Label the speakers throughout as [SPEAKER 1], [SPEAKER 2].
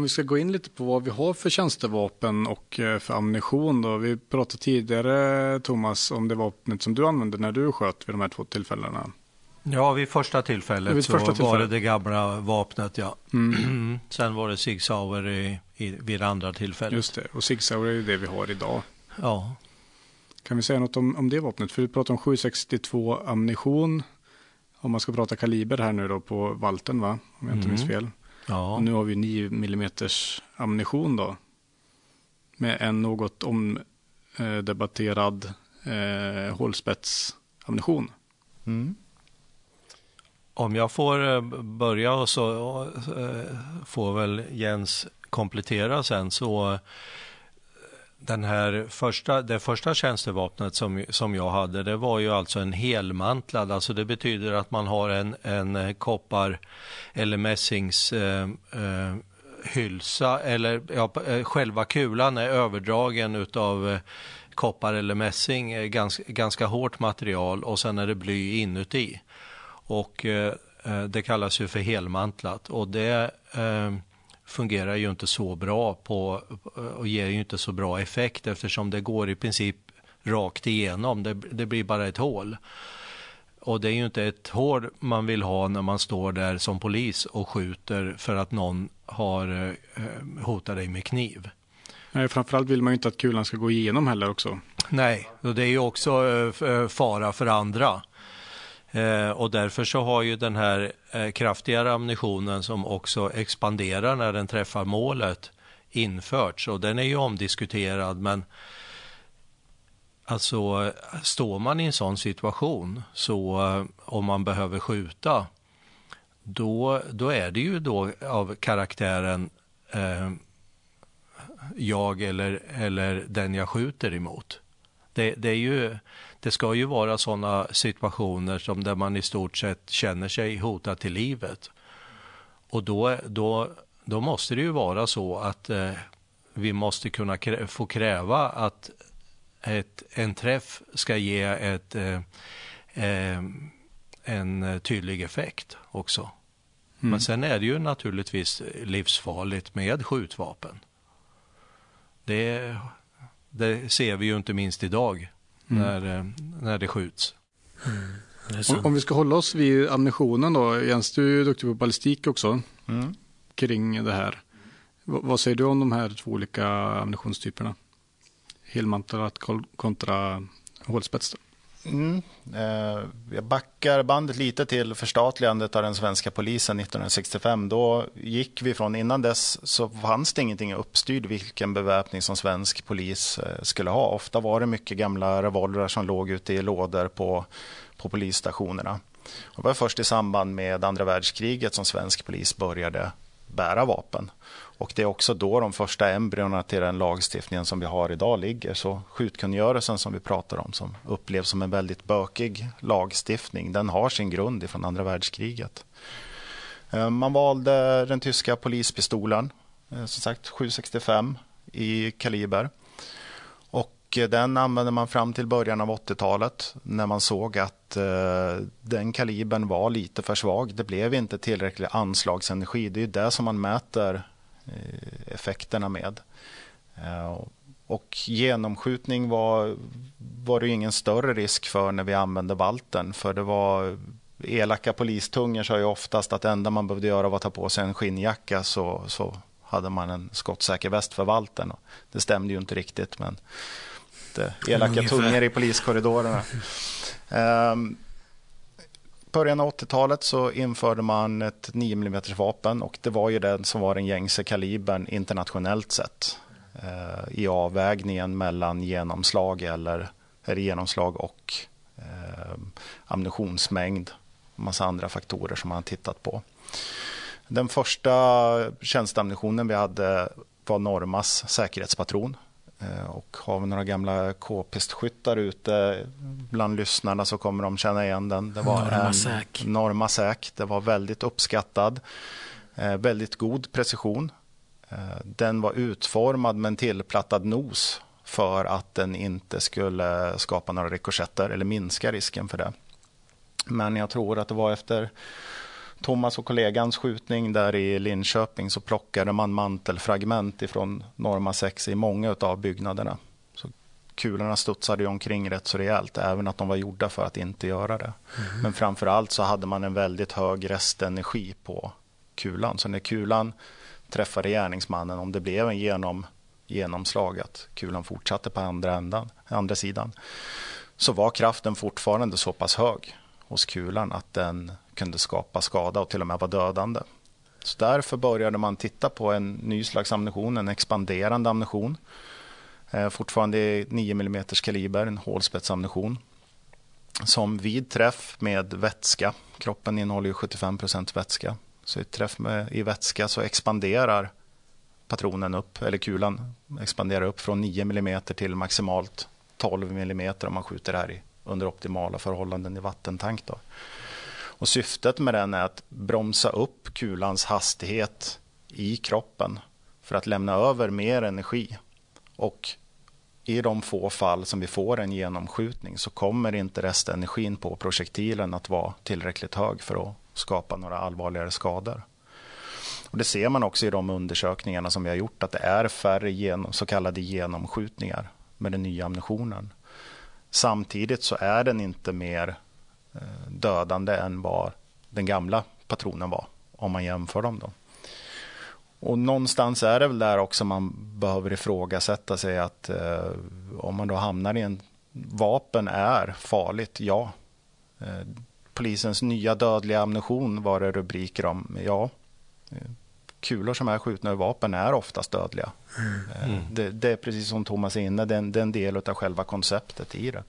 [SPEAKER 1] om vi ska gå in lite på vad vi har för tjänstevapen och eh, för ammunition då. Vi pratade tidigare Thomas om det vapnet som du använde när du sköt vid de här två tillfällena.
[SPEAKER 2] Ja, vid första tillfället vid så första tillfället. var det det gamla vapnet, ja. Mm. Sen var det Sig Sauer i, i, vid det andra tillfället.
[SPEAKER 1] Just det, och Sig Sauer är ju det vi har idag.
[SPEAKER 2] Ja.
[SPEAKER 1] Kan vi säga något om, om det vapnet? För du pratar om 762 ammunition. Om man ska prata kaliber här nu då på Valten, va? Om jag inte mm. minns fel.
[SPEAKER 2] Ja.
[SPEAKER 1] Och nu har vi 9 mm ammunition då. Med en något omdebatterad eh, hålspetsammunition.
[SPEAKER 2] Mm. Om jag får eh, börja och så eh, får väl Jens komplettera sen så den här första, det första tjänstevapnet som, som jag hade, det var ju alltså en helmantlad, alltså det betyder att man har en, en eh, koppar eller mässings eh, eh, hylsa eller ja, eh, själva kulan är överdragen utav eh, koppar eller mässing, ganska, ganska hårt material och sen är det bly inuti. Och eh, det kallas ju för helmantlat och det eh, fungerar ju inte så bra på och ger ju inte så bra effekt eftersom det går i princip rakt igenom. Det, det blir bara ett hål. Och det är ju inte ett hål man vill ha när man står där som polis och skjuter för att någon har eh, hotat dig med kniv.
[SPEAKER 1] Nej, framförallt vill man ju inte att kulan ska gå igenom heller också.
[SPEAKER 2] Nej, och det är ju också eh, fara för andra. Eh, och därför så har ju den här eh, kraftigare ammunitionen som också expanderar när den träffar målet införts och den är ju omdiskuterad men alltså står man i en sån situation så eh, om man behöver skjuta då, då är det ju då av karaktären eh, jag eller, eller den jag skjuter emot. Det, det, är ju, det ska ju vara sådana situationer som där man i stort sett känner sig hotad till livet. Och då, då, då måste det ju vara så att eh, vi måste kunna krä få kräva att ett, en träff ska ge ett, eh, eh, en tydlig effekt också. Mm. Men sen är det ju naturligtvis livsfarligt med skjutvapen. Det det ser vi ju inte minst idag mm. när, eh, när det skjuts.
[SPEAKER 1] Mm. Det om, om, vi ska hålla oss vid ammunitionen då. Jens, du är duktig på ballistik också. Mm. Kring det här. V vad säger du om de här två olika ammunitionstyperna? Helmantlat kontra hålspets?
[SPEAKER 3] Mm. Eh, jag backar bandet lite till förstatligandet av den svenska polisen 1965. Då gick vi från, innan dess så fanns det ingenting uppstyrd vilken beväpning som svensk polis eh, skulle ha. Ofta var det mycket gamla revolvrar som låg ute i lådor på, på polisstationerna. Det var först i samband med andra världskriget som svensk polis började bära vapen. Och det är också då de första embryona till den lagstiftningen som vi har idag ligger. Så skjutkungörelsen som vi pratar om som upplevs som en väldigt bökig lagstiftning, den har sin grund ifrån andra världskriget. Eh, man valde den tyska polispistolen, eh, som sagt 765 i kaliber. Och eh, den använde man fram till början av 80-talet när man såg att eh, den kalibern var lite för svag. Det blev inte tillräcklig anslagsenergi. Det är det som man mäter Eh, effekterna med. Eh, och genomskjutning var, var det ingen större risk för när vi använde valten. För det var elaka polistungor sa ju oftast att det enda man behövde göra var att ta på sig en skinnjacka så, så hade man en skottsäker väst för valten. Det stämde ju inte riktigt men det, elaka tungor i poliskorridorerna. Um, början av 80-talet så införde man ett 9 mm vapen och det var ju den som var den gängse kalibern internationellt sett eh, i avvägningen mellan genomslag eller, eller genomslag och eh, ammunitionsmängd och massa andra faktorer som man har tittat på. Den första tjänsteammunitionen vi hade var Normas säkerhetspatron Eh, och har vi några gamla k-pistskyttar ute bland lyssnarna så kommer de känna igen den.
[SPEAKER 4] Det var Norma Säk.
[SPEAKER 3] Norma Säk. Det var väldigt uppskattad. Eh, väldigt god precision. Eh, den var utformad med en tillplattad nos för att den inte skulle skapa några rikoschetter eller minska risken för det. Men jag tror att det var efter Thomas och kollegans skjutning där i Linköping så plockade man mantelfragment ifrån Norma 6 i många av byggnaderna. Så kulorna studsade omkring rätt så rejält, även att de var gjorda för att inte göra det. Mm. Men framför allt så hade man en väldigt hög restenergi på kulan. Så när kulan träffade gärningsmannen, om det blev en genom, genomslag, att kulan fortsatte på andra, ändan, andra sidan, så var kraften fortfarande så pass hög hos kulan att den kunde skapa skada och till och med vara dödande. Så därför började man titta på en ny slags ammunition, en expanderande ammunition. Eh, fortfarande i 9 mm kaliber, en hålspetsammunition. Som vid träff med vätska, kroppen innehåller ju 75% vätska, så i träff med, i vätska så expanderar patronen upp, eller kulan expanderar upp från 9 mm till maximalt 12 mm om man skjuter här i, under optimala förhållanden i vattentank. Då. Och syftet med den är att bromsa upp kulans hastighet i kroppen för att lämna över mer energi. Och i de få fall som vi får en genomskjutning så kommer inte restenergin på projektilen att vara tillräckligt hög för att skapa några allvarligare skador. Och det ser man också i de undersökningarna som vi har gjort att det är färre genom, så kallade genomskjutningar med den nya ammunitionen. Samtidigt så är den inte mer dödande än vad den gamla patronen var om man jämför dem. Då. Och någonstans är det väl där också man behöver ifrågasätta sig att eh, om man då hamnar i en vapen är farligt, ja. Eh, polisens nya dödliga ammunition var det rubriker om, ja. Eh, kulor som är skjutna ur vapen är oftast dödliga. Mm. mm. Det, det, är precis som Thomas är inne, det är en del av själva konceptet i det.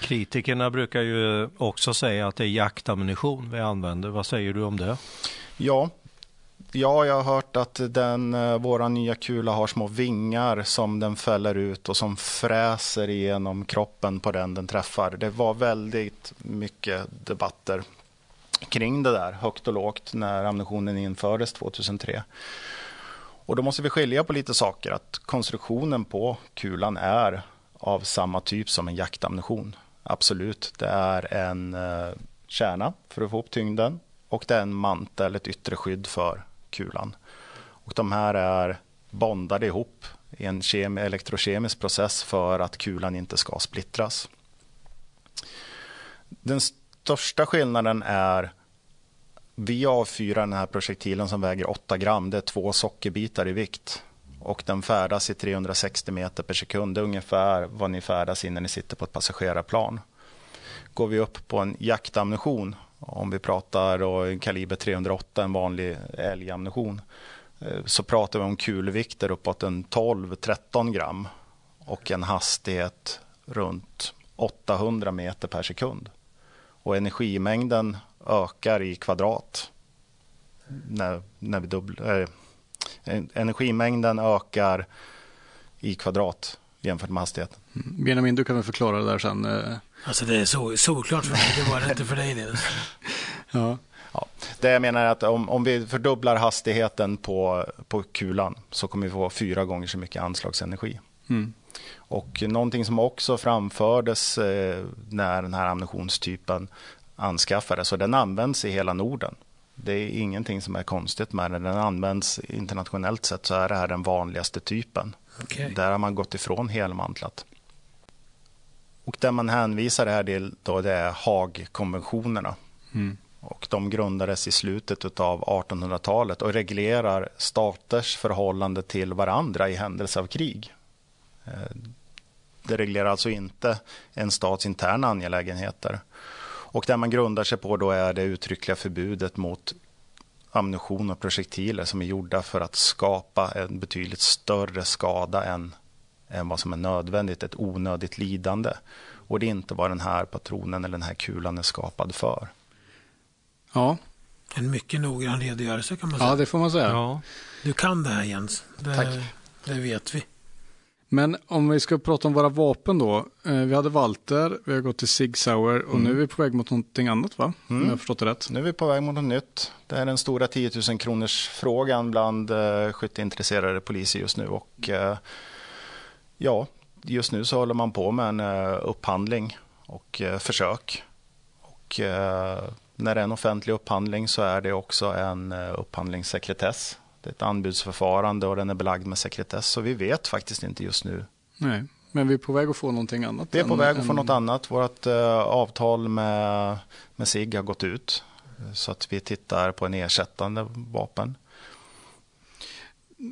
[SPEAKER 2] Kritikerna brukar ju också säga att det är jaktammunition vi använder. Vad säger du om det?
[SPEAKER 3] Ja, ja jag har hört att den, eh, våra nya kula har små vingar som den fäller ut och som fräser igenom kroppen på den den träffar. Det var väldigt mycket debatter kring det där, högt och lågt, när ammunitionen infördes 2003. Och då måste vi skilja på lite saker. Att konstruktionen på kulan är av samma typ som en jaktammunition. Absolut, det är en eh, kärna för att få upp tyngden och det är en mantel, ett yttre skydd för kulan. Och de här är bondade ihop i en kemi, elektrokemisk process för att kulan inte ska splittras. Den största skillnaden är vi avfyrar den här projektilen som väger 8 gram. Det är två sockerbitar i vikt och den färdas i 360 meter per sekund. Det är ungefär vad ni färdas i när ni sitter på ett passagerarplan. Går vi upp på en jaktammunition, om vi pratar då kaliber 308, en vanlig älgammunition, eh, så pratar vi om kulvikter uppåt en 12-13 gram och en hastighet runt 800 meter per sekund. Och energimängden ökar i kvadrat när, när vi dubblar, äh, eh, energimängden ökar i kvadrat jämfört med hastigheten.
[SPEAKER 1] Mm. Benjamin, du kan väl förklara det där sen? Eh.
[SPEAKER 4] Alltså det är så, såklart för mig, det var det inte för dig Nils.
[SPEAKER 3] ja. Ja, det jag menar är att om, om vi fördubblar hastigheten på, på kulan så kommer vi få fyra gånger så mycket anslagsenergi. Mm. Och någonting som också framfördes eh, när den här ammunitionstypen anskaffades och den används i hela Norden. Det är ingenting som är konstigt med den. Den används internationellt sett så är det här den vanligaste typen. Okay. Där har man gått ifrån helmantlat. Och det man hänvisar det här till då det är Haagkonventionerna. Mm. Och de grundades i slutet av 1800-talet och reglerar staters förhållande till varandra i händelse av krig. Eh, det reglerar alltså inte en stats interna angelägenheter. Och det man grundar sig på då är det uttryckliga förbudet mot ammunition och projektiler som är gjorda för att skapa en betydligt större skada än, än vad som är nödvändigt, ett onödigt lidande. Och det är inte vad den här patronen eller den här kulan är skapad för.
[SPEAKER 1] Ja.
[SPEAKER 4] En mycket noggrann redogörelse kan man säga.
[SPEAKER 1] Ja, det får man säga. Ja.
[SPEAKER 4] Du kan det här Jens. Det,
[SPEAKER 3] Tack.
[SPEAKER 4] Det vet vi.
[SPEAKER 1] Men om vi ska prata om våra vapen då. Eh, vi hade Walter, vi har gått till Sig Sauer och mm. nu är vi på väg mot någonting annat va? Mm. Om jag har förstått det rätt.
[SPEAKER 3] Nu är vi på väg mot något nytt. Det är den stora 10 000 kronors frågan bland uh, skytteintresserade poliser just nu. Och uh, ja, just nu så håller man på med en uh, upphandling och försök. Och när det är en offentlig upphandling så är det också en eh, upphandlingssekretess. Det är ett anbudsförfarande och den är belagd med sekretess. Så vi vet faktiskt inte just nu.
[SPEAKER 1] Nej, men vi är på väg att få någonting annat.
[SPEAKER 3] Vi är på väg att få något annat. Vårt uh, avtal med, med SIG har gått ut. Så att vi tittar på en ersättande vapen.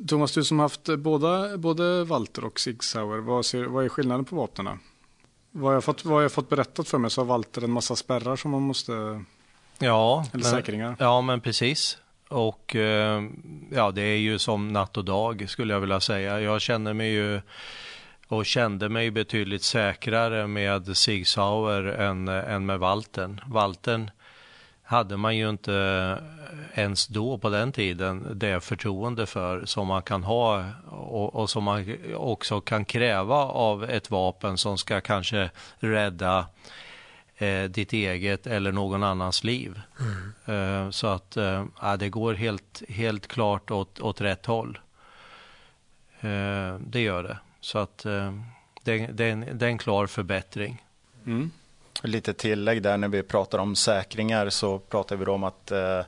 [SPEAKER 1] Thomas, du som haft båda, både Walter och Sig Sauer, vad, ser, vad är skillnaden på vapnen? Vad jag, fått, vad jag fått berättat för mig så har Walter en massa spärrar som man måste...
[SPEAKER 2] Ja,
[SPEAKER 1] eller
[SPEAKER 2] men,
[SPEAKER 1] säkringar.
[SPEAKER 2] Ja, men precis. Och eh, ja, det är ju som natt och dag skulle jag vilja säga. Jag känner mig ju och kände mig betydligt säkrare med Sig Sauer än, än med Walten. Walten hade man ju inte ens då på den tiden det förtroende för som man kan ha och, och, som man också kan kräva av ett vapen som ska kanske rädda eh, ditt eget eller någon annans liv. Mm. Eh, så att eh, det går helt, helt klart åt, åt rätt håll. Eh, det gör det. Så att eh, det, det, är en, det är en klar förbättring.
[SPEAKER 3] Mm. Lite tillägg där när vi pratar om säkringar så pratar vi om att eh,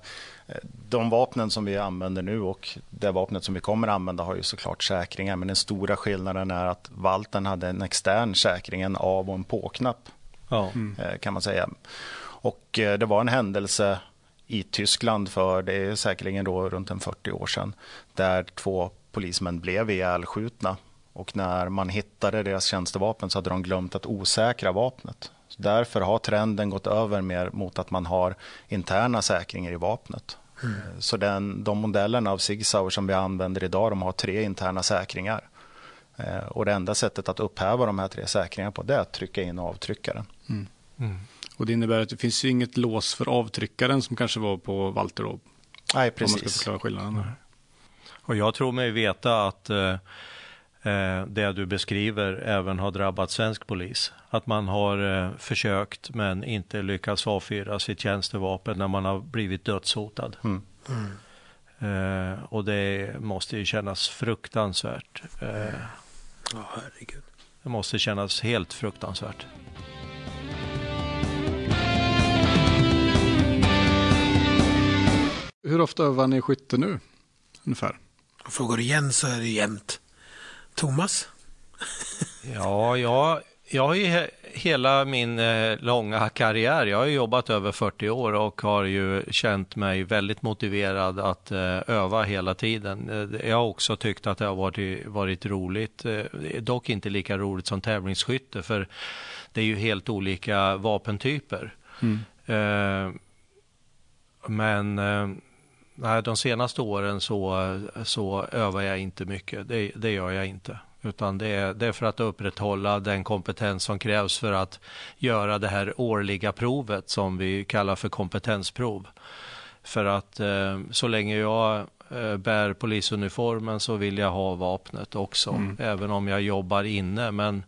[SPEAKER 3] de vapnen som vi använder nu och det vapnet som vi kommer använda har ju såklart säkringar. Men den stora skillnaden är att Valten hade en extern säkring, en av och en på-knapp. Ja. Mm. Kan man säga. Och eh, det var en händelse i Tyskland för det är säkerligen då runt en 40 år sedan. Där två polismän blev ihjälskjutna. Och när man hittade deras tjänstevapen så hade de glömt att osäkra vapnet. Så därför har trenden gått över mer mot att man har interna säkringar i vapnet. Mm. Så den, de modellerna av Sig som vi använder idag, de har tre interna säkringar. Eh, och det enda sättet att upphäva de här tre säkringarna på det är att trycka in avtryckaren. Mm.
[SPEAKER 1] Mm. Och det innebär att det finns ju inget lås för avtryckaren som kanske var på Walter då?
[SPEAKER 3] Nej, precis. Om man
[SPEAKER 1] ska förklara skillnaden.
[SPEAKER 2] Och jag tror mig veta att eh, eh, det du beskriver även har drabbat svensk polis. Att man har eh, försökt men inte lyckats avfyra sitt tjänstevapen när man har blivit dödshotad. Mm. Mm. Eh, och det måste ju kännas fruktansvärt. Eh,
[SPEAKER 4] oh, herregud.
[SPEAKER 2] Det måste kännas helt fruktansvärt.
[SPEAKER 1] Hur ofta övar ni skytte nu? Ungefär?
[SPEAKER 4] Frågar du igen så är det jämnt. Thomas?
[SPEAKER 2] ja, jag, jag har ju hela min eh, långa karriär, jag har jobbat över 40 år och har ju känt mig väldigt motiverad att eh, öva hela tiden. Eh, jag har också tyckt att det har varit, varit roligt, dock inte lika roligt som tävlingsskytte för det är ju helt olika vapentyper. Mm. Men nej, de senaste åren så, så övar jag inte mycket. Det, det gör jag inte. Utan det är, det är för att upprätthålla den kompetens som krävs för att göra det här årliga provet som vi kallar för kompetensprov. För att eh, så länge jag eh, bär polisuniformen så vill jag ha vapnet också, mm. även om jag jobbar inne. Men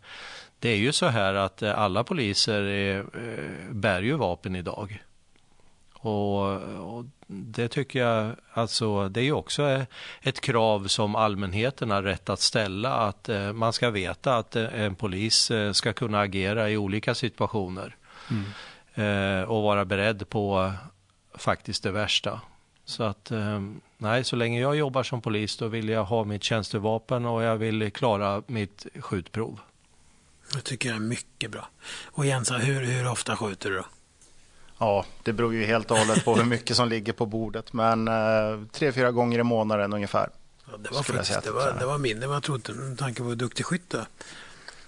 [SPEAKER 2] det är ju så här att eh, alla poliser är, eh, bär ju vapen idag. Och, och, det tycker jag, alltså det är ju också ett krav som allmänheten har rätt att ställa, att eh, man ska veta att eh, en polis eh, ska kunna agera i olika situationer mm. eh, och vara beredd på faktiskt det värsta. Så att eh, nej, så länge jag jobbar som polis då vill jag ha mitt tjänstevapen och jag vill klara mitt skjutprov.
[SPEAKER 4] Det tycker jag är mycket bra. Och Jens, hur, hur ofta skjuter du då?
[SPEAKER 3] Ja, det beror ju helt och hållet på hur mycket som ligger på bordet. Men eh, tre, fyra gånger i månaden ungefär.
[SPEAKER 4] Ja, det var faktiskt det var, det var mindre än vad jag trodde med tanke på hur duktig skytt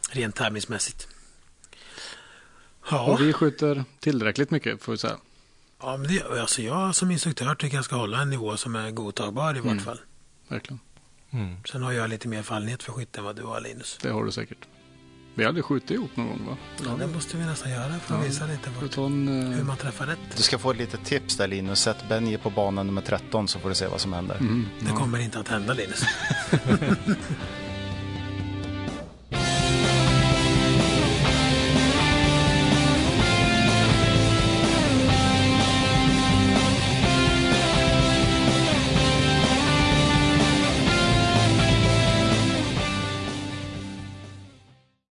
[SPEAKER 4] Rent tävlingsmässigt.
[SPEAKER 1] Ja. Och vi skjuter tillräckligt mycket får vi säga.
[SPEAKER 4] Ja, men det, alltså jag som instruktör tycker jag ska hålla en nivå som är godtagbar i vart mm. fall.
[SPEAKER 1] Verkligen.
[SPEAKER 4] Mm. Sen har jag lite mer fallenhet för skytte än vad du har Linus.
[SPEAKER 1] Det har du säkert. Vi hade skjutit ihop någon gång va?
[SPEAKER 4] Ja, det måste vi nästan göra för att ja. visa lite vart, en, uh... hur man träffar rätt.
[SPEAKER 3] Du ska få ett litet tips där Linus. Sätt Benji på banan nummer 13 så får du se vad som händer. Mm,
[SPEAKER 4] ja. Det kommer inte att hända Linus.